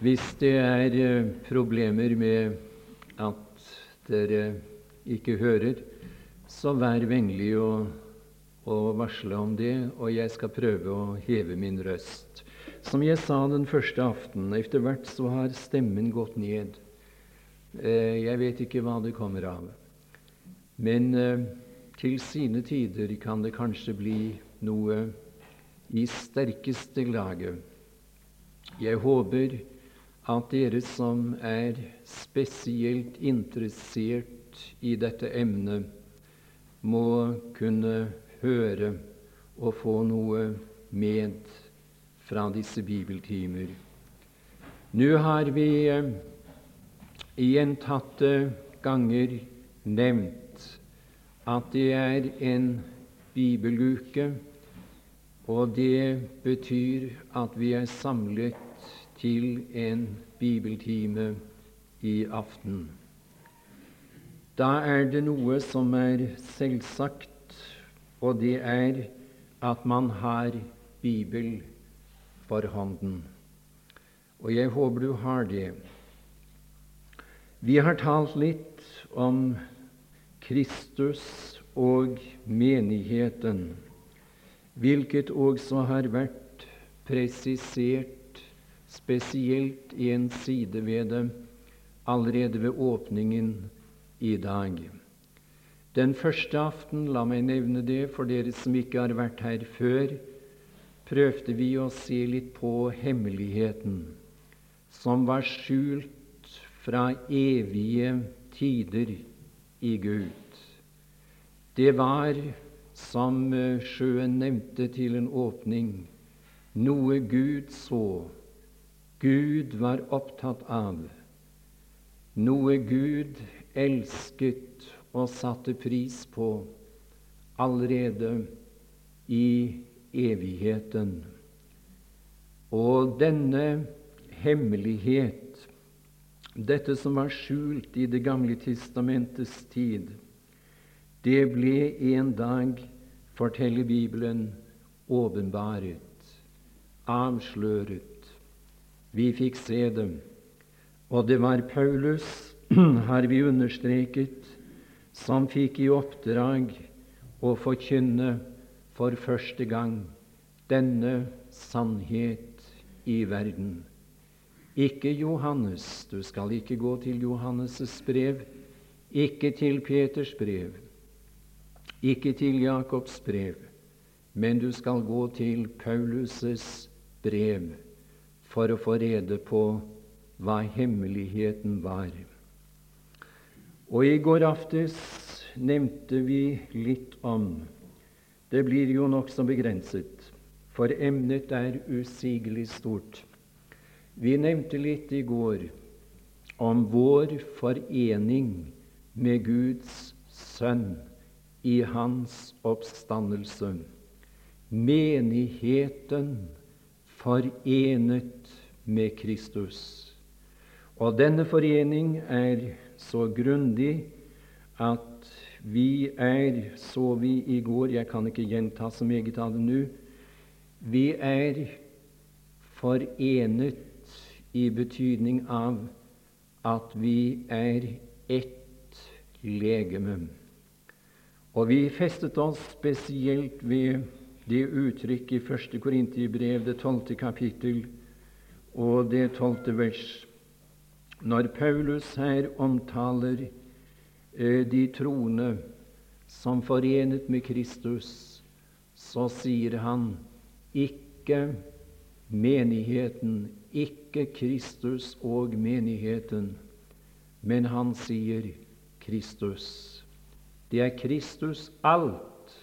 Hvis det er eh, problemer med at dere ikke hører, så vær vennlig å, å varsle om det, og jeg skal prøve å heve min røst. Som jeg sa den første aften, etter hvert så har stemmen gått ned. Eh, jeg vet ikke hva det kommer av. Men eh, til sine tider kan det kanskje bli noe i sterkeste laget. Jeg håper at dere som er spesielt interessert i dette emnet, må kunne høre og få noe med fra disse bibeltimer. Nå har vi eh, gjentatte ganger nevnt at det er en bibeluke, og det betyr at vi er samlet til en bibeltime i aften. Da er det noe som er selvsagt, og det er at man har Bibel for hånden. Og jeg håper du har det. Vi har talt litt om Kristus og menigheten, hvilket også har vært presisert spesielt en side ved det allerede ved åpningen i dag. Den første aften, la meg nevne det for dere som ikke har vært her før, prøvde vi å se litt på hemmeligheten som var skjult fra evige tider i Gud. Det var, som sjøen nevnte til en åpning, noe Gud så Gud var opptatt av, noe Gud elsket og satte pris på allerede i evigheten. Og denne hemmelighet, dette som var skjult i Det gamle testamentets tid, det ble en dag, forteller Bibelen, åpenbaret, avsløret. Vi fikk se dem. Og det var Paulus, har vi understreket, som fikk i oppdrag å forkynne for første gang denne sannhet i verden. Ikke Johannes, du skal ikke gå til Johannes' brev, ikke til Peters brev, ikke til Jakobs brev, men du skal gå til Paulus' brev for å få rede på hva hemmeligheten var. Og i går aftes nevnte vi litt om Det blir jo nokså begrenset, for emnet er usigelig stort. Vi nevnte litt i går om vår forening med Guds sønn i hans oppstandelse. Menigheten forenet med Kristus. Og denne forening er så grundig at vi er, så vi i går Jeg kan ikke gjenta så meget av det nå. Vi er forenet i betydning av at vi er ett legeme. Og vi festet oss spesielt ved det uttrykk i 1. Korinterbrev, det tolvte kapittel og det tolvte vers. Når Paulus her omtaler eh, de troende som forenet med Kristus, så sier han ikke menigheten, ikke Kristus og menigheten, men han sier Kristus. Det er Kristus alt.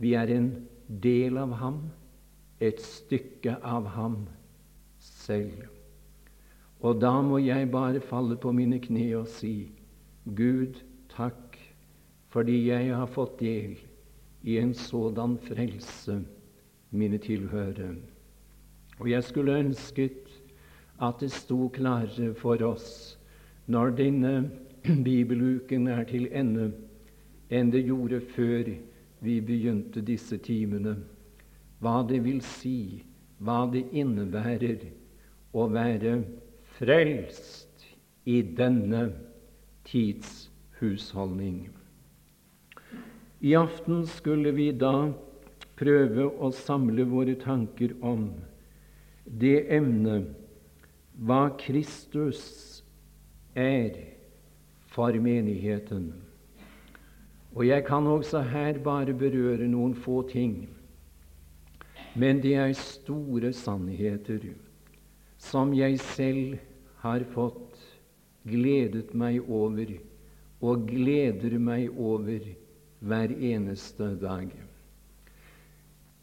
Vi er en del av ham, et stykke av ham selv. Og da må jeg bare falle på mine kne og si, Gud, takk fordi jeg har fått del i en sådan frelse mine tilhørere. Og jeg skulle ønsket at det sto klarere for oss når denne bibeluken er til ende, enn det gjorde før vi begynte disse timene, hva det vil si, hva det innebærer å være frelst i denne tids husholdning. I aften skulle vi da prøve å samle våre tanker om det emnet hva Kristus er for menigheten. Og Jeg kan også her bare berøre noen få ting. Men det er store sannheter som jeg selv har fått gledet meg over, og gleder meg over hver eneste dag.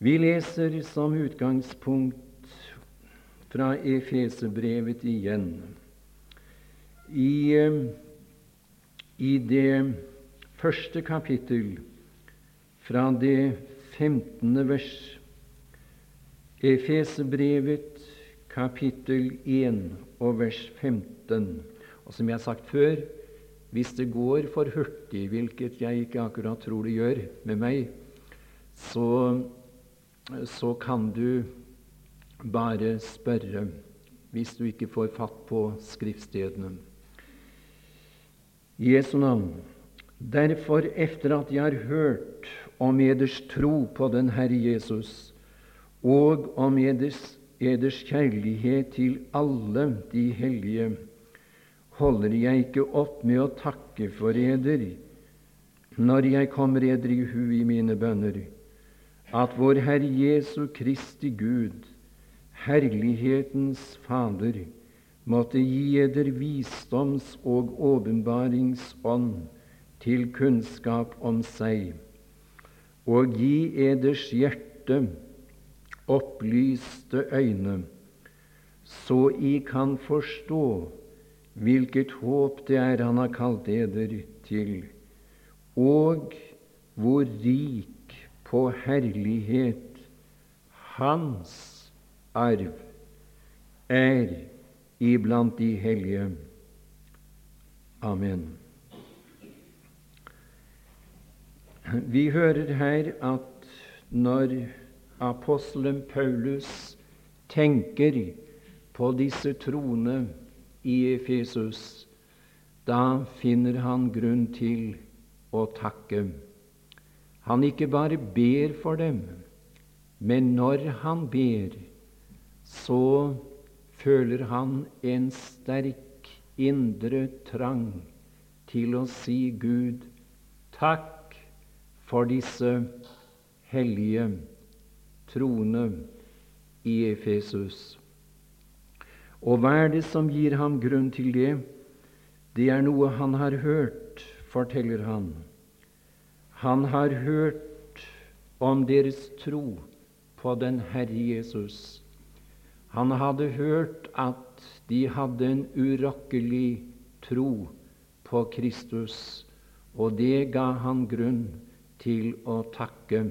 Vi leser som utgangspunkt fra Efesebrevet igjen. I, eh, I det første kapittel, fra det 15. vers. Efesebrevet, kapittel 1 og vers 15. Og som jeg har sagt før, hvis det går for hurtig, hvilket jeg ikke akkurat tror det gjør med meg, så så kan du bare spørre hvis du ikke får fatt på skriftstedene. Jesu navn. Derfor, efter at jeg har hørt om eders tro på den Herre Jesus, og om eders, eders kjærlighet til alle de hellige, holder jeg ikke opp med å takke for eder når jeg kommer eder i hu i mine bønner at vår Herre Jesu Kristi Gud, herlighetens Fader, måtte gi eder visdoms- og åpenbaringsånd til kunnskap om seg, og gi eders hjerte opplyste øyne, så I kan forstå hvilket håp det er Han har kalt eder til, og hvor rik på herlighet hans arv er iblant de hellige. Amen. Vi hører her at når apostelen Paulus tenker på disse troende i Efesus, da finner han grunn til å takke. Han ikke bare ber for dem, men når han ber, så føler han en sterk indre trang til å si Gud takk for disse hellige troende i Efesus. Og hva er det som gir ham grunn til det? Det er noe han har hørt, forteller han. Han har hørt om deres tro på den Herre Jesus. Han hadde hørt at de hadde en urokkelig tro på Kristus, og det ga han grunn til å takke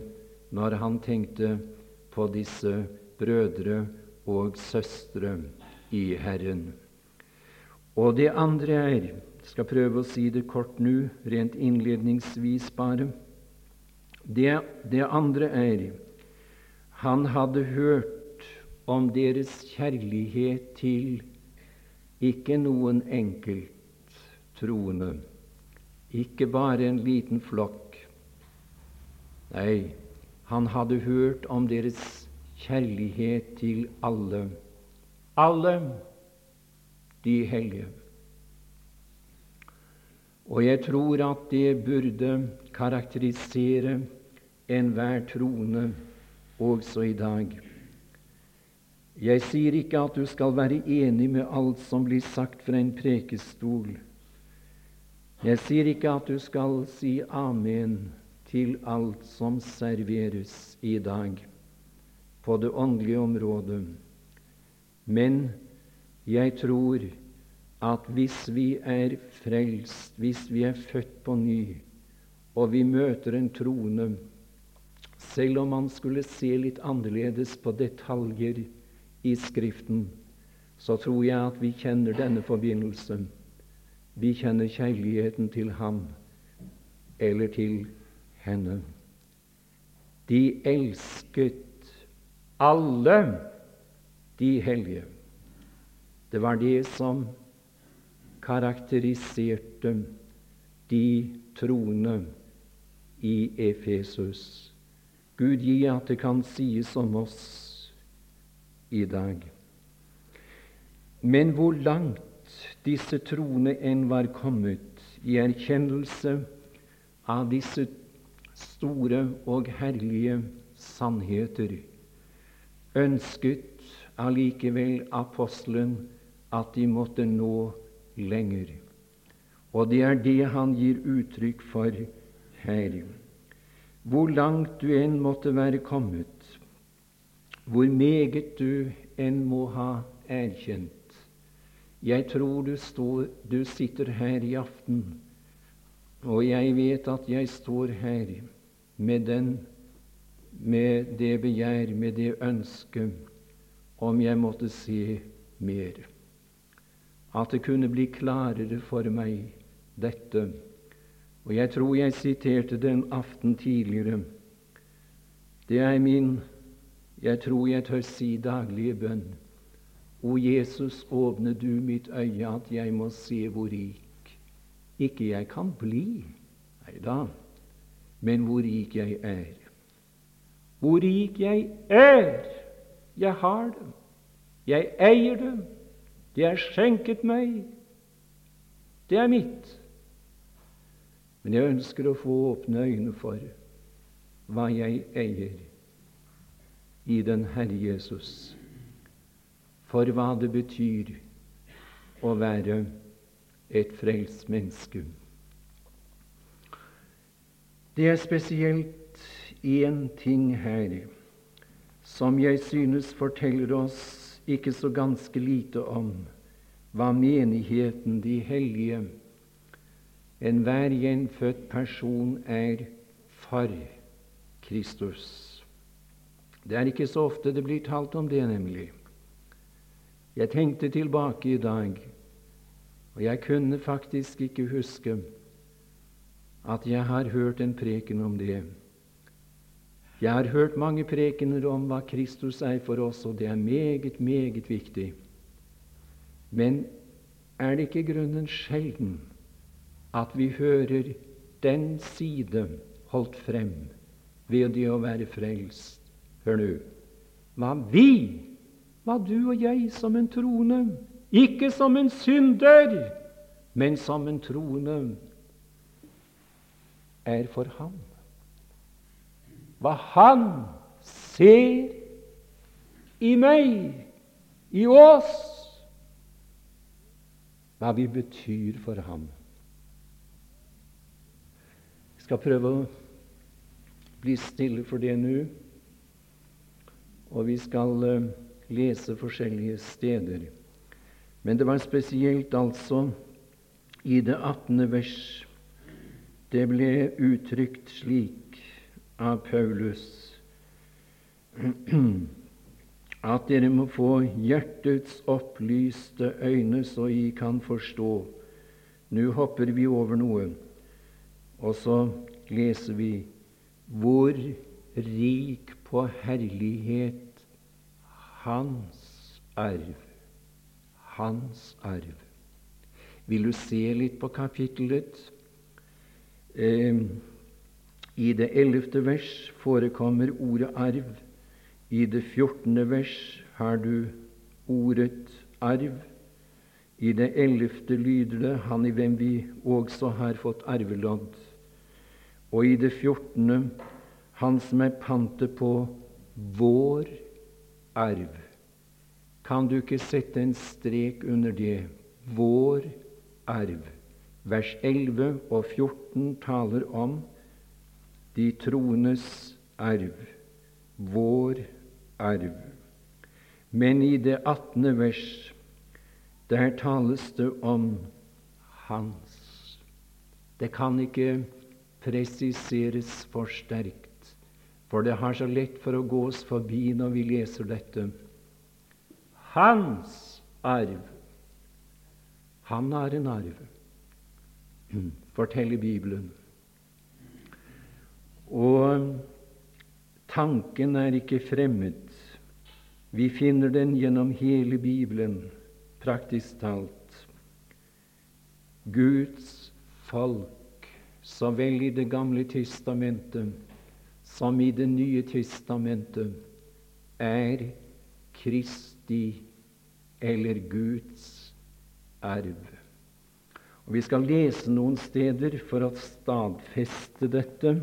når han tenkte på disse brødre og søstre i Herren. Og det andre er skal prøve å si det kort nå, rent innledningsvis bare. Det, det andre er han hadde hørt om deres kjærlighet til ikke noen enkelt troende, ikke bare en liten flokk. Nei, han hadde hørt om deres kjærlighet til alle. Alle de hellige. Og jeg tror at det burde karakterisere enhver troende også i dag. Jeg sier ikke at du skal være enig med alt som blir sagt fra en prekestol. Jeg sier ikke at du skal si amen til alt som serveres i dag på det åndelige området. Men jeg tror at hvis vi er frelst, hvis vi er født på ny, og vi møter en troende, selv om man skulle se litt annerledes på detaljer i Skriften, så tror jeg at vi kjenner denne forbindelse. Vi kjenner kjærligheten til ham eller til henne. De elsket alle de hellige. Det var det som karakteriserte de troende i Efesus. Gud gi at det kan sies om oss i dag. Men hvor langt disse troende enn var kommet i erkjennelse av disse store og herlige sannheter, ønsket allikevel apostelen at de måtte nå lenger. Og det er det han gir uttrykk for her. Hvor langt du enn måtte være kommet, hvor meget du enn må ha erkjent. Jeg tror du, står, du sitter her i aften, og jeg vet at jeg står her med, den, med det begjær, med det ønsket, om jeg måtte se mer. At det kunne bli klarere for meg, dette. Og jeg tror jeg siterte den aften tidligere. Det er min, jeg tror jeg tør si, daglige bønn. O Jesus, åpne du mitt øye, at jeg må se hvor rik ikke jeg kan bli, nei da, men hvor rik jeg er. Hvor rik jeg er! Jeg har det. Jeg eier det. Det er skjenket meg. Det er mitt. Men jeg ønsker å få åpne øyne for hva jeg eier i den Herre Jesus, for hva det betyr å være et frelst menneske. Det er spesielt én ting her som jeg synes forteller oss ikke så ganske lite om hva menigheten, de hellige, Enhver gjenfødt person er for Kristus. Det er ikke så ofte det blir talt om det, nemlig. Jeg tenkte tilbake i dag, og jeg kunne faktisk ikke huske at jeg har hørt en preken om det. Jeg har hørt mange prekener om hva Kristus er for oss, og det er meget, meget viktig. Men er det ikke grunnen sjelden at vi hører den side holdt frem ved det å være frelst. Hør nå hva vi, hva du og jeg som en troende, ikke som en synder, men som en troende, er for ham. Hva han ser i meg, i oss, hva vi betyr for ham skal prøve å bli stille for det nå. Og vi skal uh, lese forskjellige steder. Men det var spesielt altså i det 18. vers det ble uttrykt slik av Paulus at dere må få hjertets opplyste øyne, så I kan forstå. Nå hopper vi over noe. Og så leser vi hvor rik på herlighet hans arv. Hans arv. Vil du se litt på kapittelet? Eh, I det ellevte vers forekommer ordet arv. I det fjortende vers har du ordet arv. I det ellevte lyder det 'Han i hvem vi også har fått arvelodd' og i det fjortende Han som er pantet på vår arv. Kan du ikke sette en strek under det? Vår arv. Vers 11 og 14 taler om de troendes arv. Vår arv. Men i det 18. vers, der tales det om hans. Det kan ikke presiseres for sterkt, for det har så lett for å gås forbi når vi leser dette. Hans arv. Han har en arv, forteller Bibelen. Og tanken er ikke fremmed. Vi finner den gjennom hele Bibelen. praktisk talt Guds folk, så vel i Det gamle testamentet som i Det nye testamentet, er Kristi eller Guds arv. Og Vi skal lese noen steder for å stadfeste dette.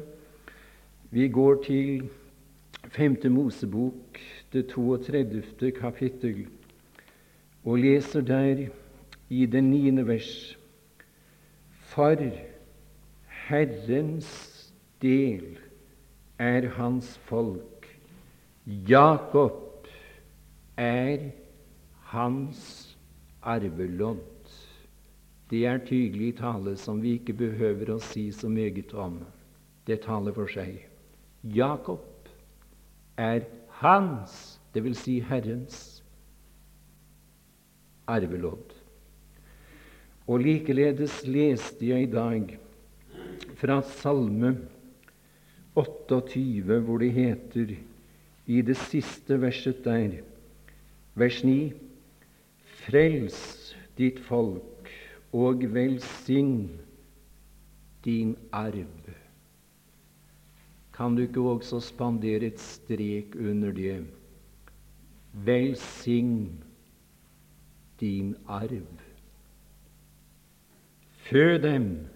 Vi går til 5. Mosebok, det 32. kapittel, og leser der i det niende vers For Herrens del er hans folk. Jakob er hans arvelodd. Det er tydelig tale som vi ikke behøver å si så meget om. Det taler for seg. Jakob er hans, dvs. Si Herrens, arvelodd. Og likeledes leste jeg i dag fra Salme 28, hvor det heter i det siste verset der, vers 9 Frels ditt folk og velsign din arv. Kan du ikke også spandere et strek under det? Velsign din arv. Fø dem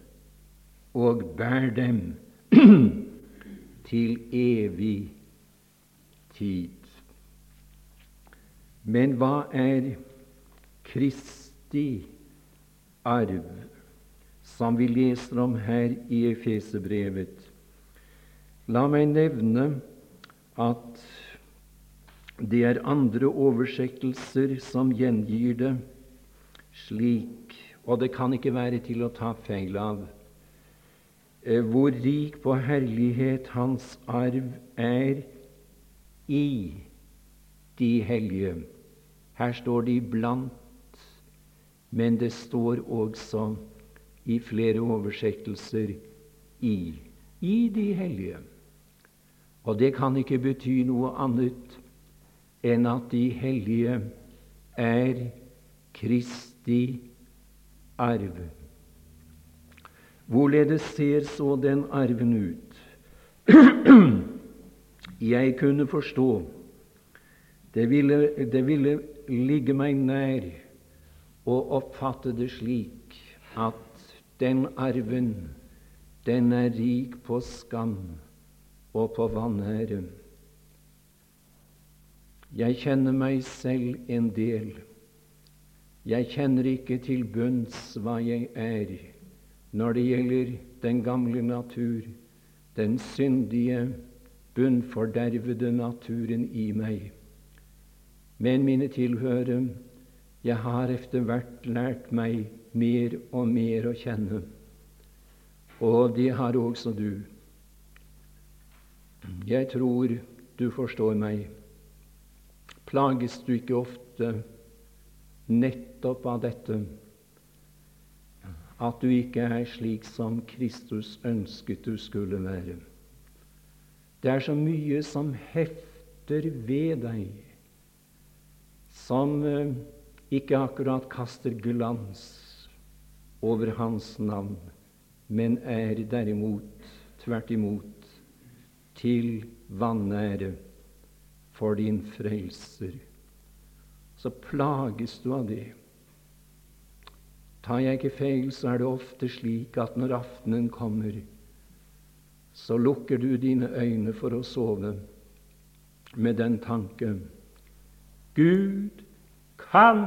og bær dem til evig tid. Men hva er Kristi arv, som vi leser om her i Efesebrevet? La meg nevne at det er andre oversettelser som gjengir det slik, og det kan ikke være til å ta feil av. Eh, hvor rik på herlighet hans arv er i de hellige. Her står det 'iblant', men det står også i flere oversettelser i. I de hellige. Og det kan ikke bety noe annet enn at de hellige er Kristi arv. Hvorledes ser så den arven ut? Jeg kunne forstå det ville, det ville ligge meg nær å oppfatte det slik at den arven, den er rik på skam og på vanære. Jeg kjenner meg selv en del. Jeg kjenner ikke til bunns hva jeg er når det gjelder den gamle natur, den syndige, bunnfordervede naturen i meg. Men mine tilhørere, jeg har etter hvert lært meg mer og mer å kjenne. Og det har også du. Jeg tror du forstår meg. Plages du ikke ofte nettopp av dette at du ikke er slik som Kristus ønsket du skulle være? Det er så mye som hefter ved deg, som eh, ikke akkurat kaster glans over Hans navn, men er derimot, tvert imot, til vanære for din frelser, så plages du av det. Tar jeg ikke feil, så er det ofte slik at når aftenen kommer, så lukker du dine øyne for å sove med den tanke Gud kan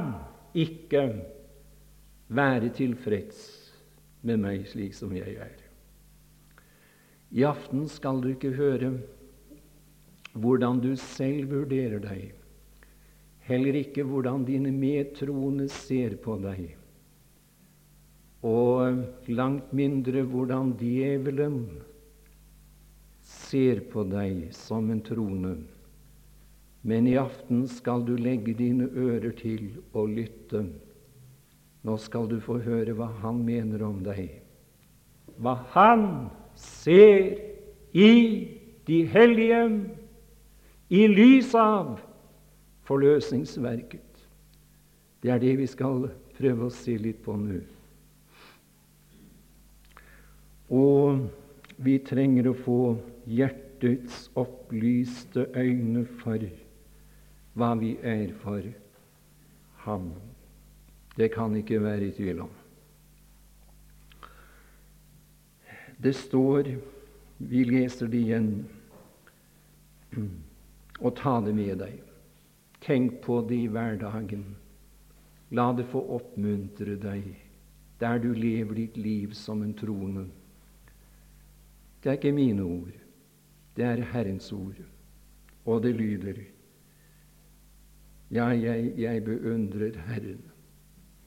ikke være tilfreds med meg slik som jeg er. I aften skal du ikke høre hvordan du selv vurderer deg, heller ikke hvordan dine medtroende ser på deg, og langt mindre hvordan djevelen ser på deg som en troende. Men i aften skal du legge dine ører til og lytte. Nå skal du få høre hva han mener om deg, hva han ser i de hellige i lys av forløsningsverket. Det er det vi skal prøve å se litt på nå. Og vi trenger å få hjertets opplyste øyne for hva vi er for ham. Det kan ikke være i tvil om. Det står Vi leser det igjen. Og ta det med deg. Tenk på det i hverdagen. La det få oppmuntre deg der du lever ditt liv som en troende. Det er ikke mine ord, det er Herrens ord, og det lyder Ja, jeg, jeg beundrer Herren.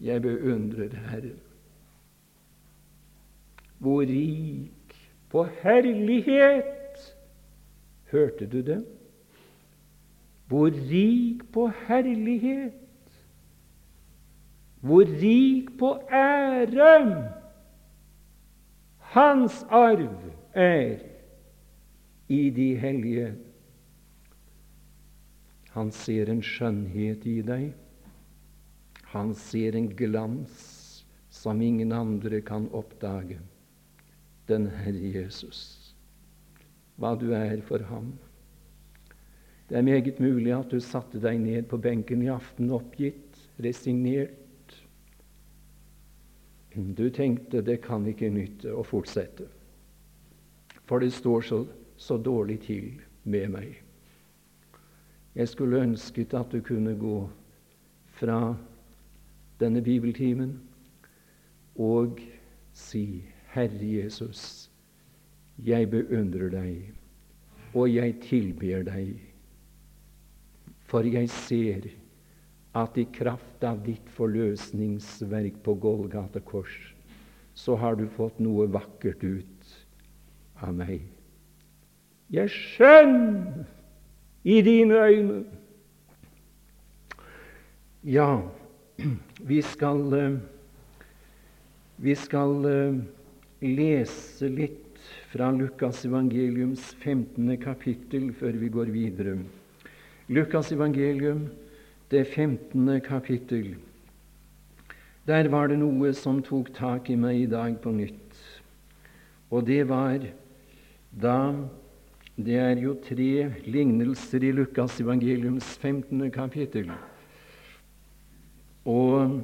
Jeg beundrer Herren. Hvor rik på herlighet! Hørte du det? Hvor rik på herlighet! Hvor rik på ære hans arv er i de hellige. Han ser en skjønnhet i deg. Han ser en glans som ingen andre kan oppdage. Den Herre Jesus. Hva du er for ham. Det er meget mulig at du satte deg ned på benken i aften oppgitt, resignert. Du tenkte det kan ikke nytte å fortsette, for det står så, så dårlig til med meg. Jeg skulle ønsket at du kunne gå fra denne bibeltimen og si, Herre Jesus, jeg beundrer deg, og jeg tilber deg for jeg ser at i kraft av ditt forløsningsverk på Golgata kors, så har du fått noe vakkert ut av meg. Jeg er skjønn i dine øyne. Ja, vi skal, eh, vi skal eh, lese litt fra Lukas evangeliums 15. kapittel før vi går videre. Lukas evangelium, det 15. kapittel. Der var det noe som tok tak i meg i dag på nytt. Og det var da Det er jo tre lignelser i Lukas evangeliums 15. kapittel. Og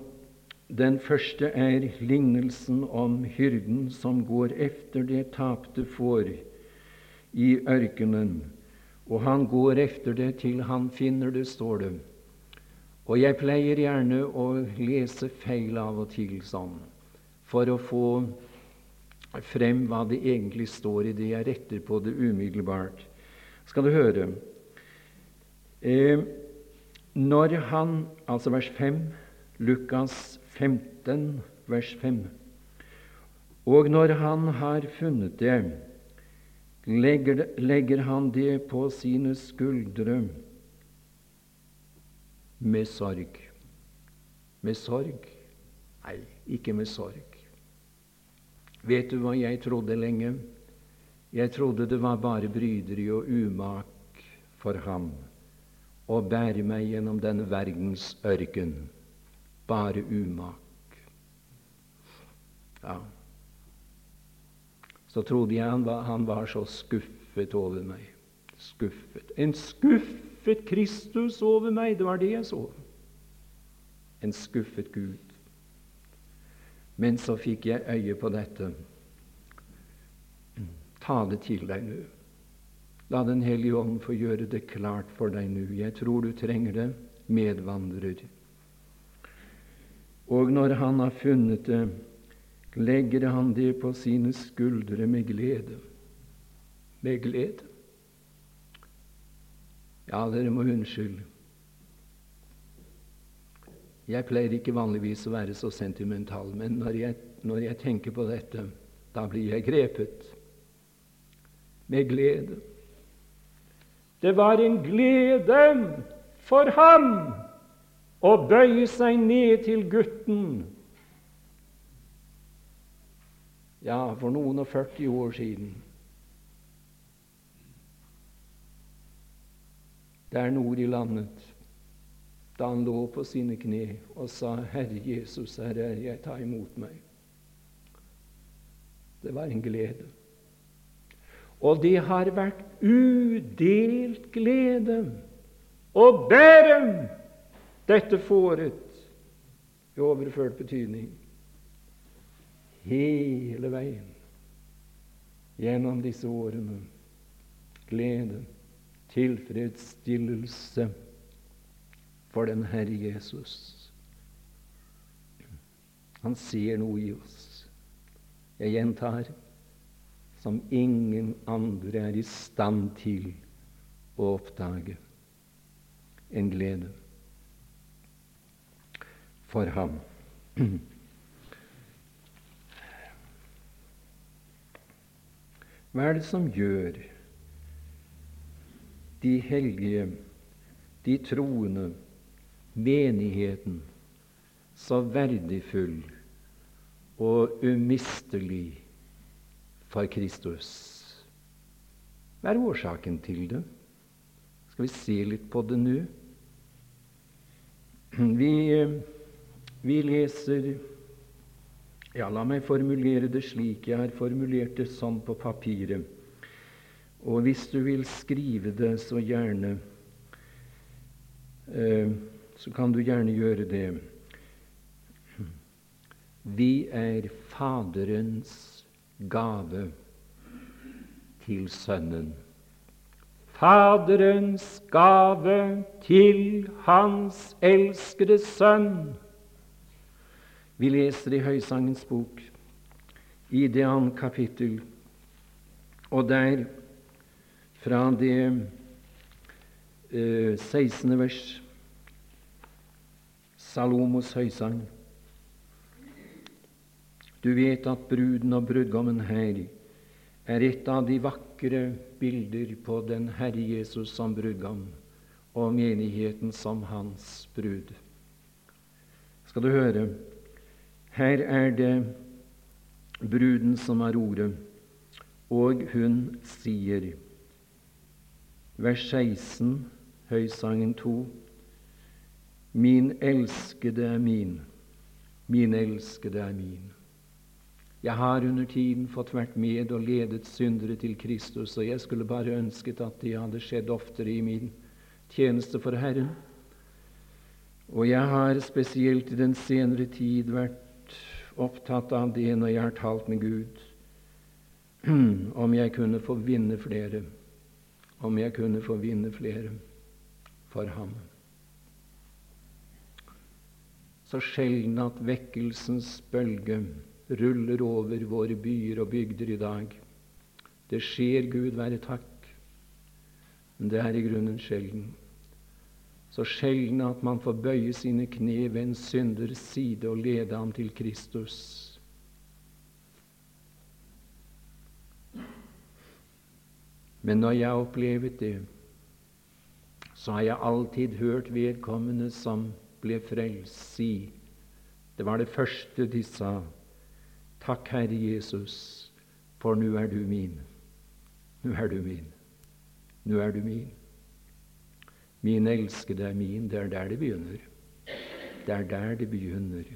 den første er lignelsen om hyrden som går efter det tapte får i ørkenen og han går efter det til han finner det, står det. Og jeg pleier gjerne å lese feil av og til sånn, for å få frem hva det egentlig står i det jeg retter på det umiddelbart. Skal du høre eh, Når han Altså vers 5, Lukas 15, vers 5. Og når han har funnet det, legger, legger han det på sine skuldre med sorg. Med sorg? Nei, ikke med sorg. Vet du hva jeg trodde lenge? Jeg trodde det var bare bryderi og umak for ham å bære meg gjennom denne verdens ørken. Bare umak. Ja så trodde jeg han var, han var så skuffet over meg. Skuffet. En skuffet Kristus over meg. Det var det jeg så. En skuffet Gud. Men så fikk jeg øye på dette. Ta det til deg nå. La Den hellige ånd få gjøre det klart for deg nå. Jeg tror du trenger det, medvandrer. Og når han har funnet det, legger han det på sine skuldre med glede. Med glede. Ja, dere må unnskylde. Jeg pleier ikke vanligvis å være så sentimental, men når jeg, når jeg tenker på dette, da blir jeg grepet med glede. Det var en glede for ham å bøye seg ned til gutten Ja, for noen og 40 år siden. Det er nord i landet da han lå på sine kne og sa, 'Herre Jesus, her er jeg, ta imot meg'. Det var en glede. Og det har vært udelt glede å bære dette fåret i overført betydning hele veien gjennom disse årene. Glede, tilfredsstillelse for den Herre Jesus. Han ser noe i oss. Jeg gjentar som ingen andre er i stand til å oppdage. En glede for ham. Hva er det som gjør de hellige, de troende, menigheten så verdifull og umistelig for Kristus. Hva er årsaken til det? Skal vi se litt på det nå? Vi, vi leser ja, La meg formulere det slik. Jeg har formulert det sånn på papiret. Og hvis du vil skrive det, så gjerne. Eh, så kan du gjerne gjøre det. Vi er Faderens gave til Sønnen. Faderens gave til Hans elskede Sønn. Vi leser i Høysangens bok, i det andre kapittel, og der fra det eh, 16. vers Salomos høysang. Du vet at bruden og brudgommen her er et av de vakre bilder på den Herre Jesus som brudgom og menigheten som hans brud. Skal du høre? Her er det bruden som har ordet, og hun sier, vers 16, Høysangen 2 Min elskede er min, min elskede er min. Jeg har under tiden fått vært med og ledet syndere til Kristus, og jeg skulle bare ønsket at det hadde skjedd oftere i min tjeneste for Herren. Og jeg har spesielt i den senere tid vært opptatt av det når jeg har talt med Gud, om jeg kunne få vinne flere, om jeg kunne få vinne flere for Ham så sjelden at vekkelsens bølge ruller over våre byer og bygder i dag. Det skjer, Gud være takk, men det er i grunnen sjelden. Så sjelden at man får bøye sine kne ved en synders side og lede ham til Kristus. Men når jeg har opplevet det, så har jeg alltid hørt vedkommende som ble frelst, si Det var det første de sa. Takk, Herre Jesus, for nå er du min. Nå er du min. Nå er du min. Min elskede er min. Det er der det begynner. Det er der det begynner.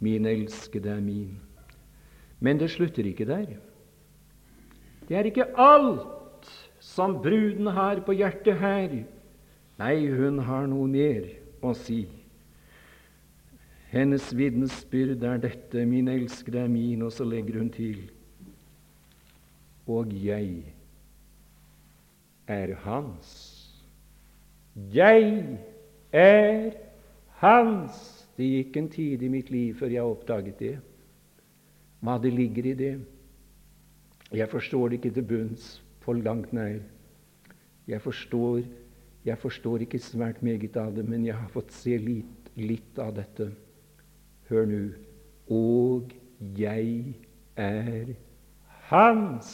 Min elskede er min. Men det slutter ikke der. Det er ikke alt som bruden har på hjertet her. Nei, hun har noe mer å si. Hennes vitnesbyrd er dette, min elskede er min, og så legger hun til og jeg er hans. Jeg er hans. Det gikk en tid i mitt liv før jeg oppdaget det, hva det ligger i det. Jeg forstår det ikke til bunns på langt nær. Jeg forstår jeg forstår ikke svært meget av det, men jeg har fått se litt, litt av dette. Hør nå. Og jeg er hans.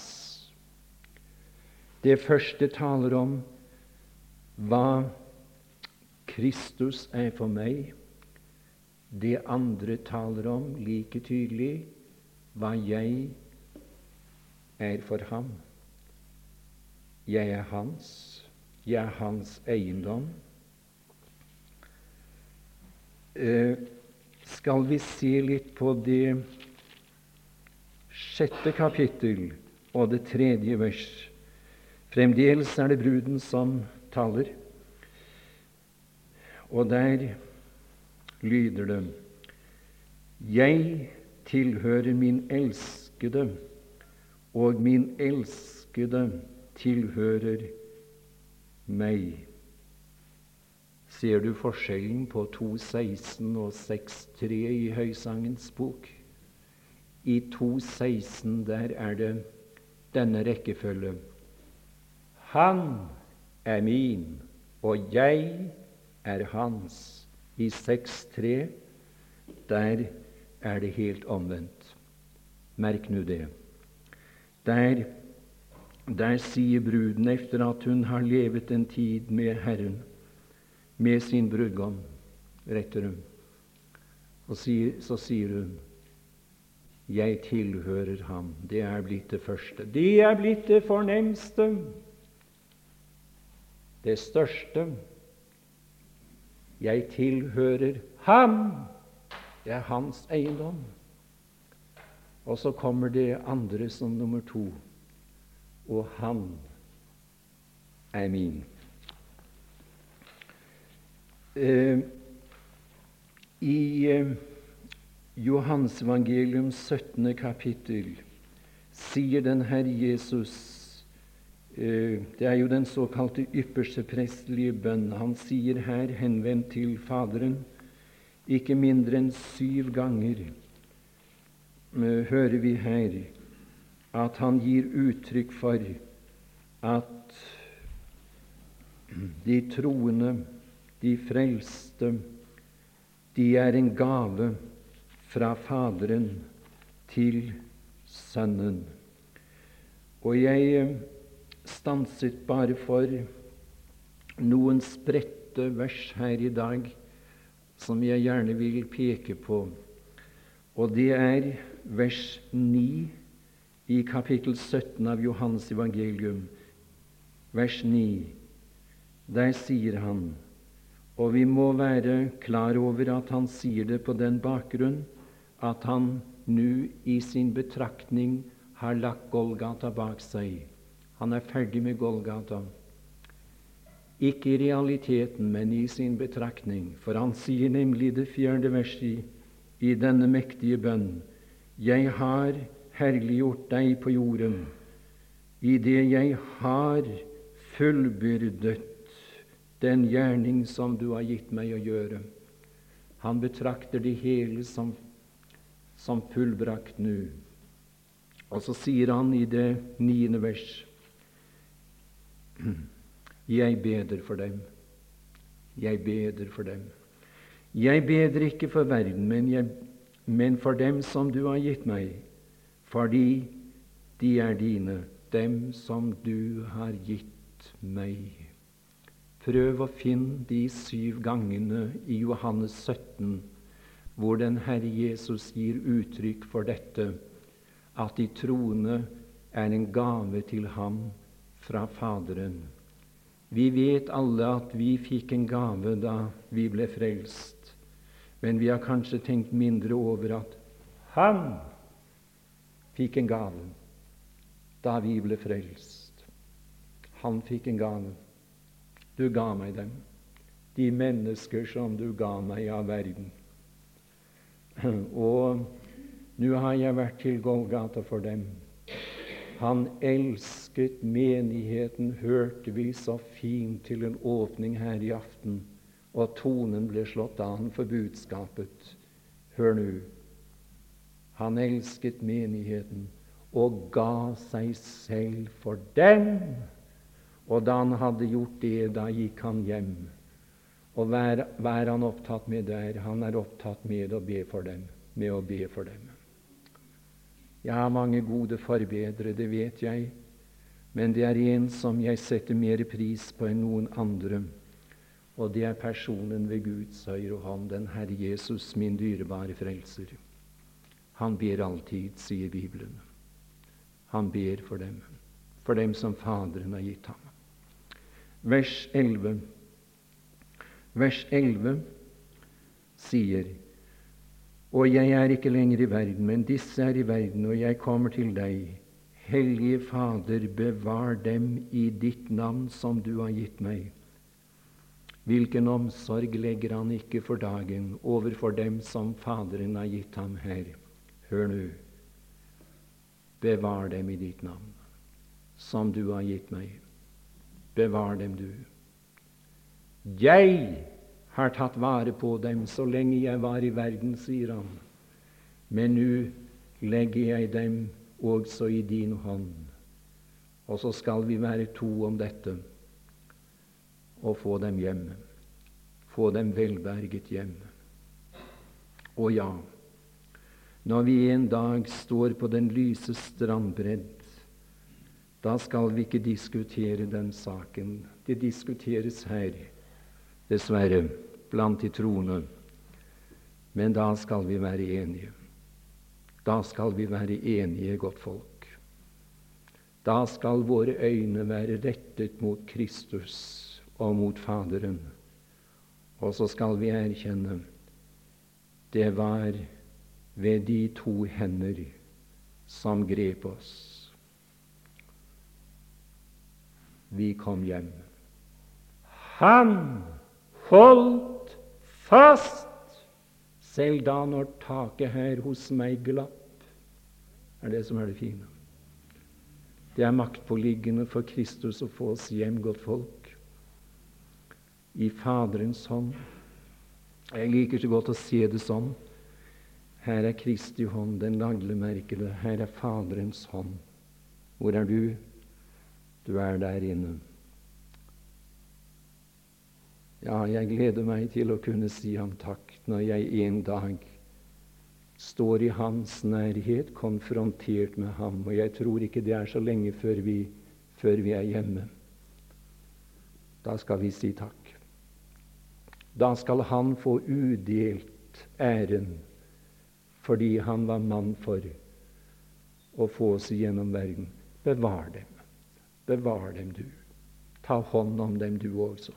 Det første taler om hva Kristus er for meg. Det andre taler om like tydelig hva jeg er for ham. Jeg er hans. Jeg er hans eiendom. eh, skal vi se litt på det sjette kapittel og det tredje vers. Fremdeles er det bruden som taler, og der lyder det Jeg tilhører min elskede, og min elskede tilhører meg. Ser du forskjellen på 2.16 og 6.3 i Høysangens bok? I 2.16 der er det denne rekkefølge. Han er min, og jeg er hans. I 6.3 der er det helt omvendt. Merk nå det. Der, der sier bruden efter at hun har levet en tid med Herren, med sin brudgom, retter hun, og sier, så sier hun jeg tilhører ham. Det er blitt det første. Det er blitt det fornemste, det største. Jeg tilhører ham. Det er hans eiendom. Og så kommer det andre som nummer to. Og han er min. Eh, I eh, Johansevangelium 17. kapittel sier den Herre Jesus eh, Det er jo den såkalte ypperste prestelige bønn. Han sier her, henvendt til Faderen, ikke mindre enn syv ganger eh, hører vi her at han gir uttrykk for at de troende, de frelste, de er en gave fra Faderen til Sønnen. Og jeg eh, stanset bare for noen spredte vers her i dag som jeg gjerne vil peke på, og det er vers 9 i kapittel 17 av Johans evangelium. Vers 9. Der sier han, og vi må være klar over at han sier det på den bakgrunn at han nå i sin betraktning har lagt Golgata bak seg. Han er ferdig med Golgata. Ikke i realiteten, men i sin betraktning. For han sier nemlig det fjerde verset i denne mektige bønn. Jeg har herliggjort deg på jorden i det jeg har fullbyrdet den gjerning som du har gitt meg å gjøre. Han betrakter det hele som, som fullbrakt nå. Og så sier han i det niende vers jeg beder for dem. Jeg beder for dem. Jeg beder ikke for verden, men, jeg, men for dem som du har gitt meg, fordi de er dine, dem som du har gitt meg. Prøv å finne de syv gangene i Johannes 17 hvor den Herre Jesus gir uttrykk for dette, at de troende er en gave til ham fra Faderen. Vi vet alle at vi fikk en gave da vi ble frelst, men vi har kanskje tenkt mindre over at han fikk en gave da vi ble frelst. Han fikk en gave. Du ga meg dem, de mennesker som du ga meg av verden. Og nå har jeg vært til Golgata for dem. Han elsket menigheten, hørte vi så fint til en åpning her i aften, og tonen ble slått an for budskapet. Hør nå. Han elsket menigheten og ga seg selv for den. Og da han hadde gjort det, da gikk han hjem. Og hva er han opptatt med der? Han er opptatt med å be for dem. Med å be for dem. Jeg har mange gode forbedrere, det vet jeg, men det er en som jeg setter mer pris på enn noen andre, og det er personen ved Guds høyre hånd, den Herre Jesus, min dyrebare frelser. Han ber alltid, sier Bibelen. Han ber for dem, for dem som Faderen har gitt ham. Vers 11. Vers 11. sier, og jeg er ikke lenger i verden, men disse er i verden, og jeg kommer til deg. Hellige Fader, bevar dem i ditt navn som du har gitt meg. Hvilken omsorg legger han ikke for dagen overfor dem som Faderen har gitt ham her? Hør nå. Bevar dem i ditt navn, som du har gitt meg. Bevar dem, du. Jeg har tatt vare på dem så lenge jeg var i verden, sier han. Men nå legger jeg dem også i din hånd. Og så skal vi være to om dette og få dem hjemme. Få dem velberget hjemme. Og ja, når vi en dag står på den lyse strandbredd, da skal vi ikke diskutere den saken. Det diskuteres her, dessverre, blant de troende. Men da skal vi være enige. Da skal vi være enige, godt folk. Da skal våre øyne være rettet mot Kristus og mot Faderen. Og så skal vi erkjenne det var ved de to hender som grep oss. Vi kom hjem. Han holdt fast, selv da når taket her hos meg glapp. er det som er det fine. Det er maktpåliggende for Kristus å få oss hjem, godt folk, i Faderens hånd. Jeg liker så godt å se det sånn. Her er Kristi hånd, den naglemerkede. Her er Faderens hånd. Hvor er du? Du er der inne. Ja, jeg gleder meg til å kunne si ham takk når jeg en dag står i hans nærhet, konfrontert med ham. Og jeg tror ikke det er så lenge før vi, før vi er hjemme. Da skal vi si takk. Da skal han få udelt æren fordi han var mann for å få oss gjennom verden. Bevar dem. Bevar dem, du. Ta hånd om dem, du også.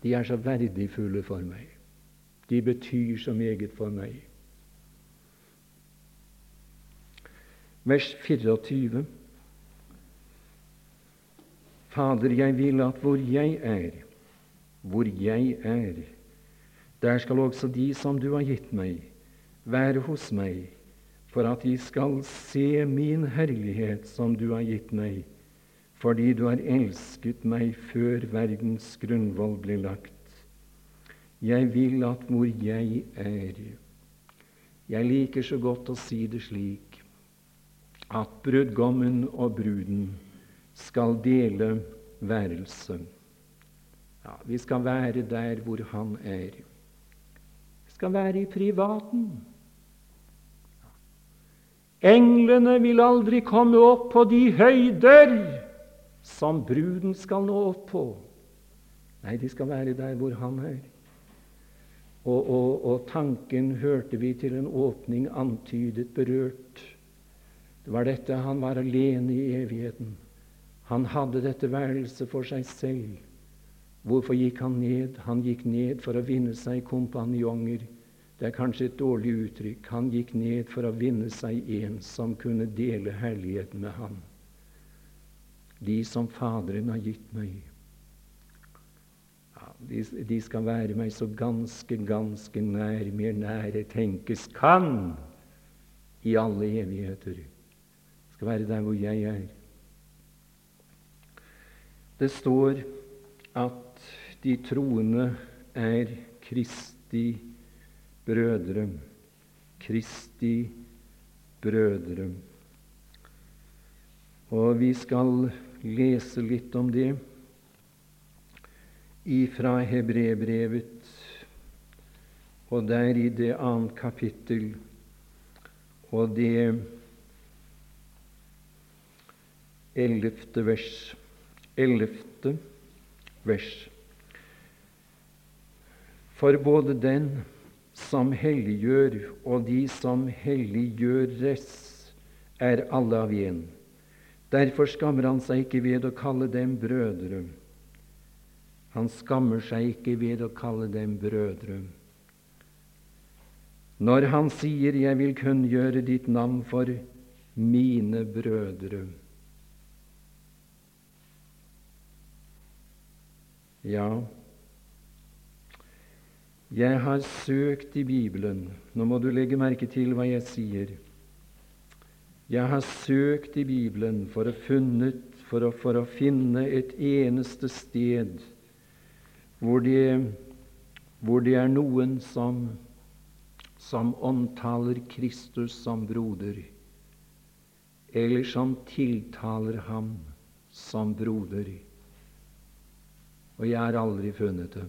De er så verdifulle for meg. De betyr så meget for meg. Vers 24. Fader, jeg vil at hvor jeg er, hvor jeg er, der skal også de som du har gitt meg, være hos meg, for at de skal se min herlighet som du har gitt meg fordi du har elsket meg før verdens grunnvoll ble lagt. Jeg vil at hvor jeg er Jeg liker så godt å si det slik at brudgommen og bruden skal dele værelse. Ja, vi skal være der hvor han er. Skal være i privaten. Englene vil aldri komme opp på de høyder som bruden skal nå opp på. Nei, de skal være der hvor han er. Og, og, og tanken hørte vi til en åpning antydet, berørt. Det var dette han var alene i evigheten. Han hadde dette værelset for seg selv. Hvorfor gikk han ned? Han gikk ned for å vinne seg kompanjonger. Det er kanskje et dårlig uttrykk. Han gikk ned for å vinne seg en som kunne dele herligheten med ham de som Faderen har gitt meg. Ja, de, de, skal være meg så ganske, ganske nær, mer nære tenkes kan, i alle evigheter. Det skal være der hvor jeg er. Det står at de troende er Kristi brødre. Kristi brødre. Og vi skal lese litt om det ifra Hebrebrevet, og der i det annet kapittel og det ellevte vers. Ellevte vers. For både den som helliggjør, og de som helliggjøres, er alle av én. Derfor skammer han seg ikke ved å kalle dem brødre. Han skammer seg ikke ved å kalle dem brødre. Når han sier 'Jeg vil kunngjøre ditt navn for mine brødre' Ja, jeg har søkt i Bibelen Nå må du legge merke til hva jeg sier. Jeg har søkt i Bibelen for å, funnet, for å, for å finne et eneste sted hvor det, hvor det er noen som, som omtaler Kristus som broder, eller som tiltaler ham som broder. Og jeg har aldri funnet det.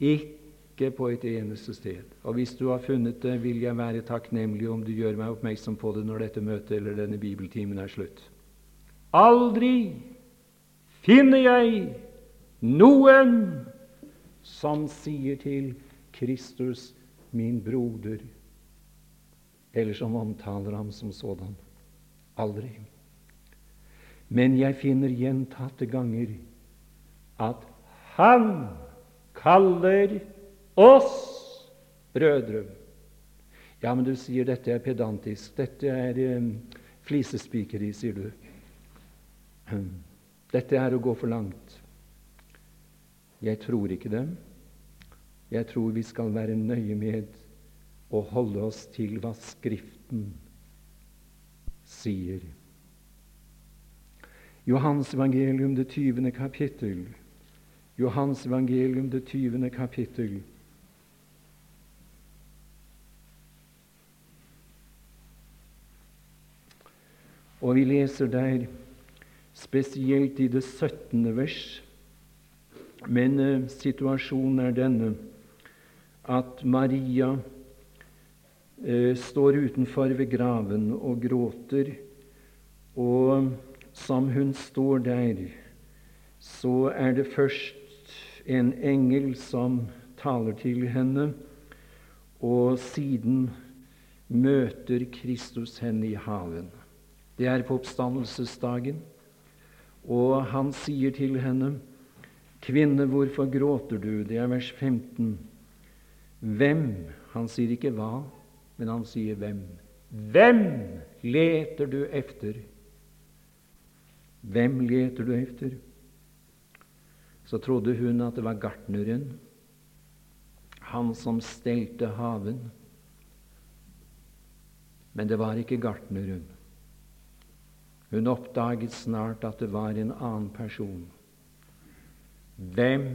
Ikke på et eneste sted. Og hvis du har funnet det, vil jeg være takknemlig om du gjør meg oppmerksom på det når dette møtet eller denne bibeltimen er slutt. Aldri finner jeg noen som sier til Kristus 'min broder', eller som omtaler ham som sådan. Aldri. Men jeg finner gjentatte ganger at han kaller oss brødre. Ja, men du sier dette er pedantisk. Dette er um, flisespikeri, sier du. Dette er å gå for langt. Jeg tror ikke det. Jeg tror vi skal være nøye med å holde oss til hva Skriften sier. Johans evangelium, det 20. kapittel. Johans evangelium, det 20. kapittel. Og vi leser der spesielt i det 17. vers. Men eh, situasjonen er denne at Maria eh, står utenfor ved graven og gråter. Og som hun står der, så er det først en engel som taler til henne, og siden møter Kristus henne i haven. Det er på oppstandelsesdagen. Og han sier til henne, 'Kvinne, hvorfor gråter du?' Det er vers 15. Hvem? Han sier ikke hva, men han sier hvem. Hvem leter du efter? Hvem leter du efter? Så trodde hun at det var gartneren, han som stelte haven. Men det var ikke gartneren. Hun oppdaget snart at det var en annen person. Hvem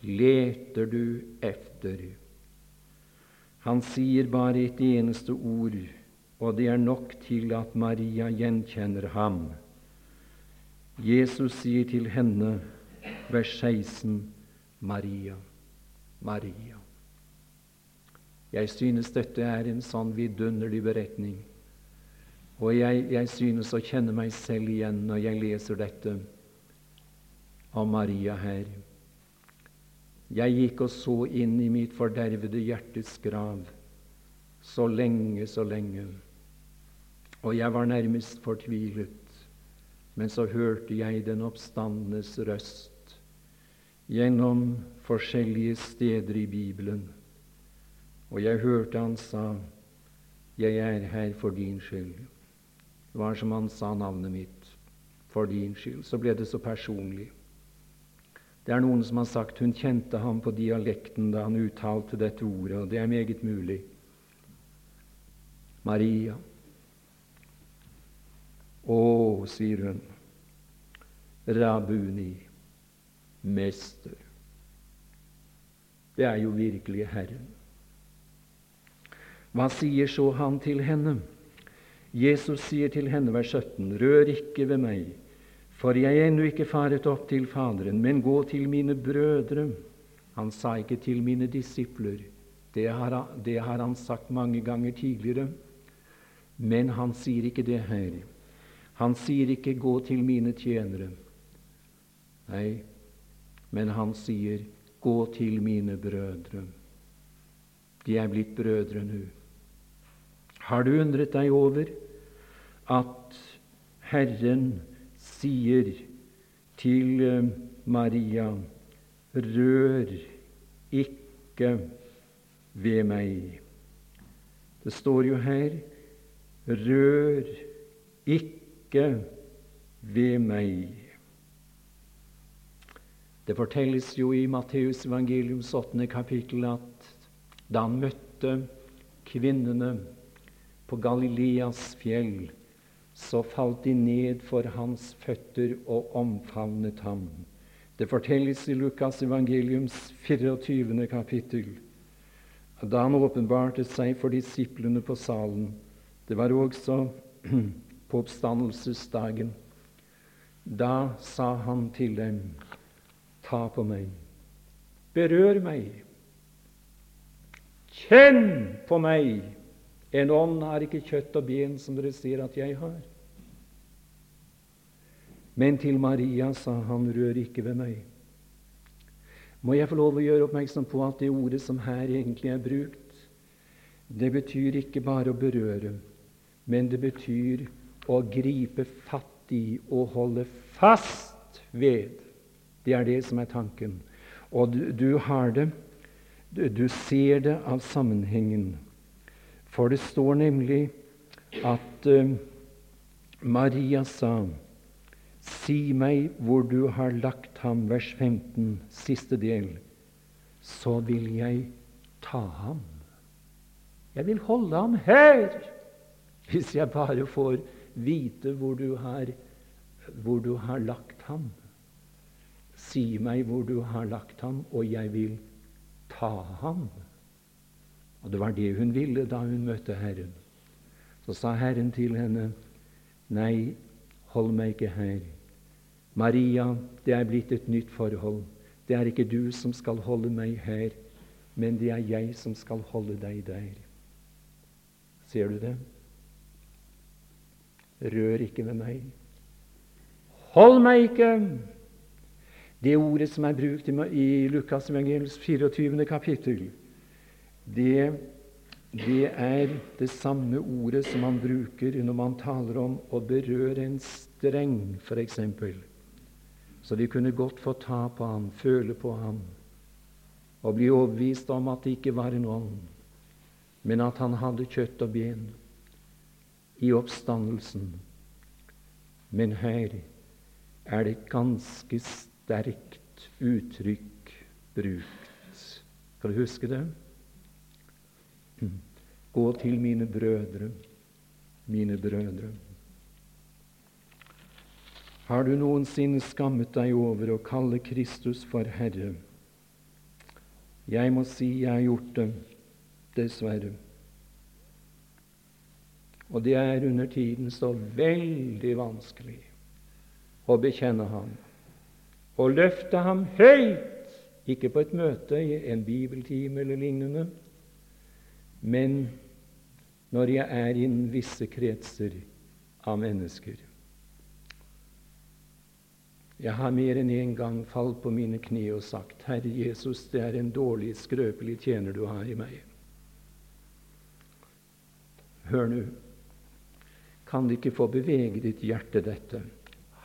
leter du efter? Han sier bare et eneste ord, og det er nok til at Maria gjenkjenner ham. Jesus sier til henne, vers 16, Maria, Maria. Jeg synes dette er en sånn vidunderlig beretning. Og jeg, jeg synes å kjenne meg selv igjen når jeg leser dette om Maria her. Jeg gikk og så inn i mitt fordervede hjertes grav så lenge, så lenge. Og jeg var nærmest fortvilet. Men så hørte jeg den oppstandenes røst gjennom forskjellige steder i Bibelen. Og jeg hørte han sa, 'Jeg er her for din skyld'. Det var som han sa navnet mitt for din skyld. Så ble det så personlig. Det er noen som har sagt hun kjente ham på dialekten da han uttalte dette ordet, og det er meget mulig. Maria. Å, sier hun, Rabuni, mester. Det er jo virkelig Herren. Hva sier så han til henne? Jesus sier til henne, vers 17, Rør ikke ved meg, for jeg er ennå ikke faret opp til Faderen, men gå til mine brødre. Han sa ikke til mine disipler. Det har, det har han sagt mange ganger tidligere. Men han sier ikke det her. Han sier ikke 'gå til mine tjenere'. Nei, men han sier 'gå til mine brødre'. De er blitt brødre nå. Har du undret deg over at Herren sier til eh, Maria rør ikke ved meg. Det står jo her rør ikke ved meg. Det fortelles jo i Matteus evangeliums åttende kapittel at da han møtte kvinnene på Galileas fjell, så falt de ned for hans føtter og omfavnet ham. Det fortelles i Lukas evangeliums 24. kapittel da han åpenbarte seg for disiplene på salen. Det var også på oppstandelsesdagen. Da sa han til dem, ta på meg, berør meg, kjenn på meg. En ånd har ikke kjøtt og ben som dere ser at jeg har. Men til Maria sa han, rør ikke ved meg. Må jeg få lov å gjøre oppmerksom på at det ordet som her egentlig er brukt, det betyr ikke bare å berøre, men det betyr å gripe fatt i og holde fast ved. Det er det som er tanken. Og du, du har det, du, du ser det av sammenhengen. For det står nemlig at uh, Maria sa Si meg hvor du har lagt ham, vers 15, siste del, så vil jeg ta ham. Jeg vil holde ham her, hvis jeg bare får vite hvor du har, hvor du har lagt ham. Si meg hvor du har lagt ham, og jeg vil ta ham. Og Det var det hun ville da hun møtte Herren. Så sa Herren til henne, Nei, hold meg ikke her. Maria, det er blitt et nytt forhold. Det er ikke du som skal holde meg her, men det er jeg som skal holde deg der. Ser du det? Rør ikke ved meg. Hold meg ikke! Det ordet som er brukt i Lukas evangeliets 24. kapittel, det, det er det samme ordet som man bruker når man taler om å berøre en streng, f.eks. Så de kunne godt få ta på ham, føle på ham og bli overbevist om at det ikke var en ånd, men at han hadde kjøtt og ben i oppstandelsen. Men her er det ganske sterkt uttrykk brukt. Skal du huske det? Gå til mine brødre, mine brødre. Har du noensinne skammet deg over å kalle Kristus for Herre? Jeg må si jeg har gjort det, dessverre. Og det er under tiden så veldig vanskelig å bekjenne ham og løfte ham høyt, ikke på et møte, en bibeltime eller lignende, men når jeg er innen visse kretser av mennesker. Jeg har mer enn en gang falt på mine kne og sagt, 'Herre Jesus, det er en dårlig, skrøpelig tjener du har i meg.' Hør nå, kan det ikke få bevege ditt hjerte, dette?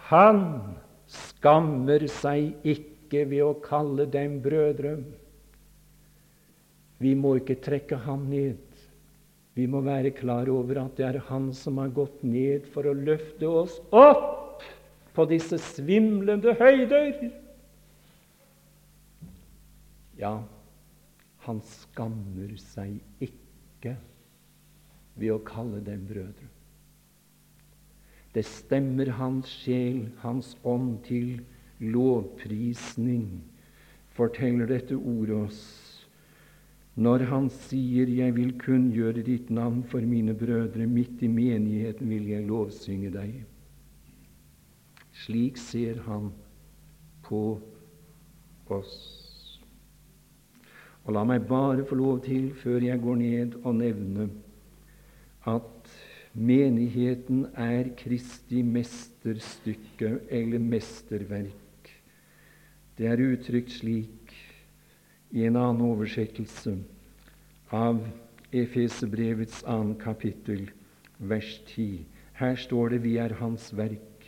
Han skammer seg ikke ved å kalle dem brødre. Vi må ikke trekke ham ned. Vi må være klar over at det er han som har gått ned for å løfte oss opp på disse svimlende høyder. Ja, han skammer seg ikke ved å kalle dem brødre. Det stemmer hans sjel, hans ånd, til lovprisning, forteller dette ordet oss. Når han sier 'Jeg vil kunngjøre ditt navn for mine brødre', midt i menigheten vil jeg lovsynge deg. Slik ser han på oss. Og La meg bare få lov til, før jeg går ned, å nevne at menigheten er Kristi mesterstykke eller mesterverk. Det er uttrykt slik i en annen oversettelse av Efesebrevets annet kapittel, vers 10. Her står det 'Vi er Hans verk'.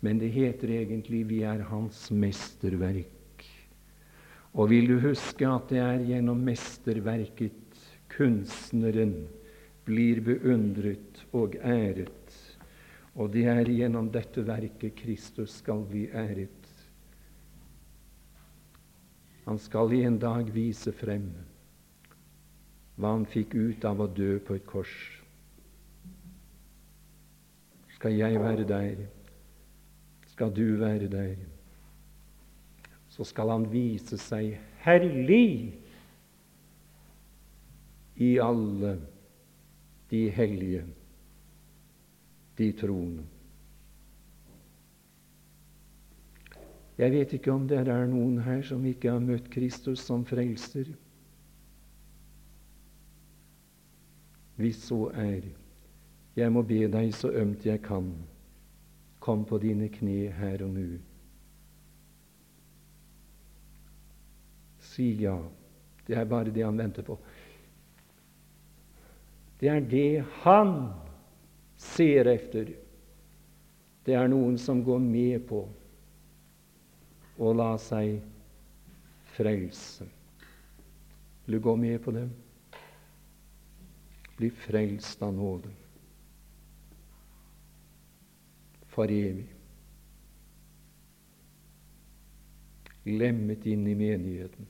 Men det heter egentlig 'vi er Hans mesterverk'. Og vil du huske at det er gjennom mesterverket kunstneren blir beundret og æret, og det er gjennom dette verket Kristus skal bli æret. Han skal i en dag vise frem hva han fikk ut av å dø på et kors. Skal jeg være der? Skal du være der? Så skal han vise seg herlig i alle de hellige, de troende. Jeg vet ikke om det er noen her som ikke har møtt Kristus som frelser. Hvis så er, jeg må be deg så ømt jeg kan, kom på dine kne her og nå. Si ja. Det er bare det han venter på. Det er det han ser efter. Det er noen som går med på å la seg frelse. Vil du gå med på det? Bli frelst av nåde. For evig. Glemmet inn i menigheten.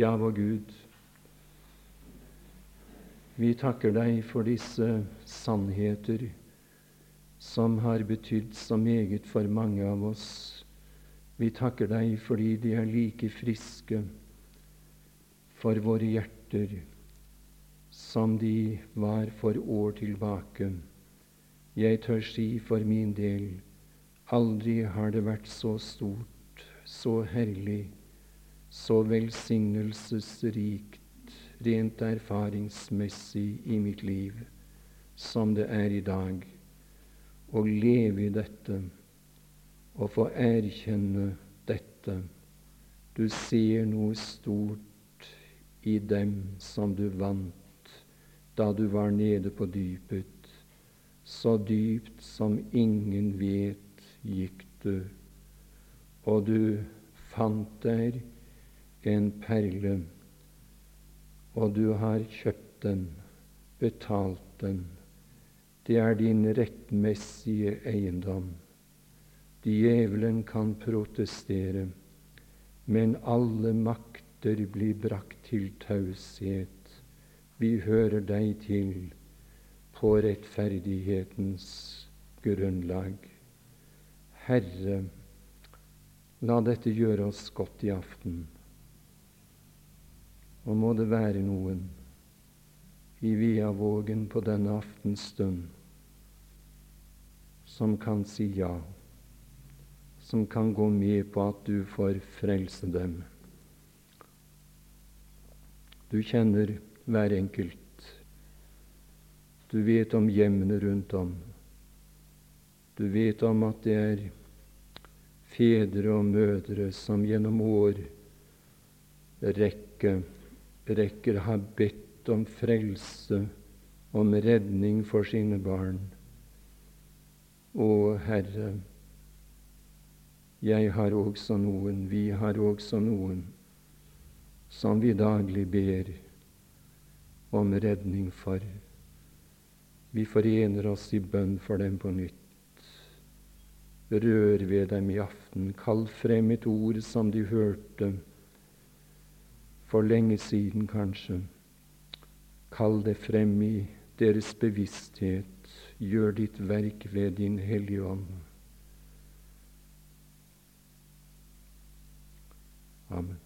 Ja, vår Gud, vi takker deg for disse sannheter som har betydd så meget for mange av oss. Vi takker deg fordi de er like friske for våre hjerter som de var for år tilbake. Jeg tør si for min del aldri har det vært så stort, så herlig, så velsignelsesrikt rent erfaringsmessig i mitt liv som det er i dag. Å leve i dette og få erkjenne dette. Du ser noe stort i dem som du vant da du var nede på dypet. Så dypt som ingen vet, gikk du, og du fant der en perle, og du har kjøpt den, betalt den. Det er din rettmessige eiendom. Djevelen kan protestere, men alle makter blir brakt til taushet. Vi hører deg til på rettferdighetens grunnlag. Herre, la dette gjøre oss godt i aften. Og må det være noen i Viavågen på denne aftenstund som kan si ja, som kan gå med på at du får frelse dem. Du kjenner hver enkelt. Du vet om hjemmene rundt om. Du vet om at det er fedre og mødre som gjennom år rekker rekker har bedt om frelse, om redning for sine barn. Å Herre, jeg har også noen, vi har også noen, som vi daglig ber om redning for. Vi forener oss i bønn for dem på nytt. Rør ved dem i aften. Kall frem et ord som de hørte for lenge siden, kanskje. Kall det frem i deres bevissthet. Gjør ditt verk ved din Hellige Ånd. Amen.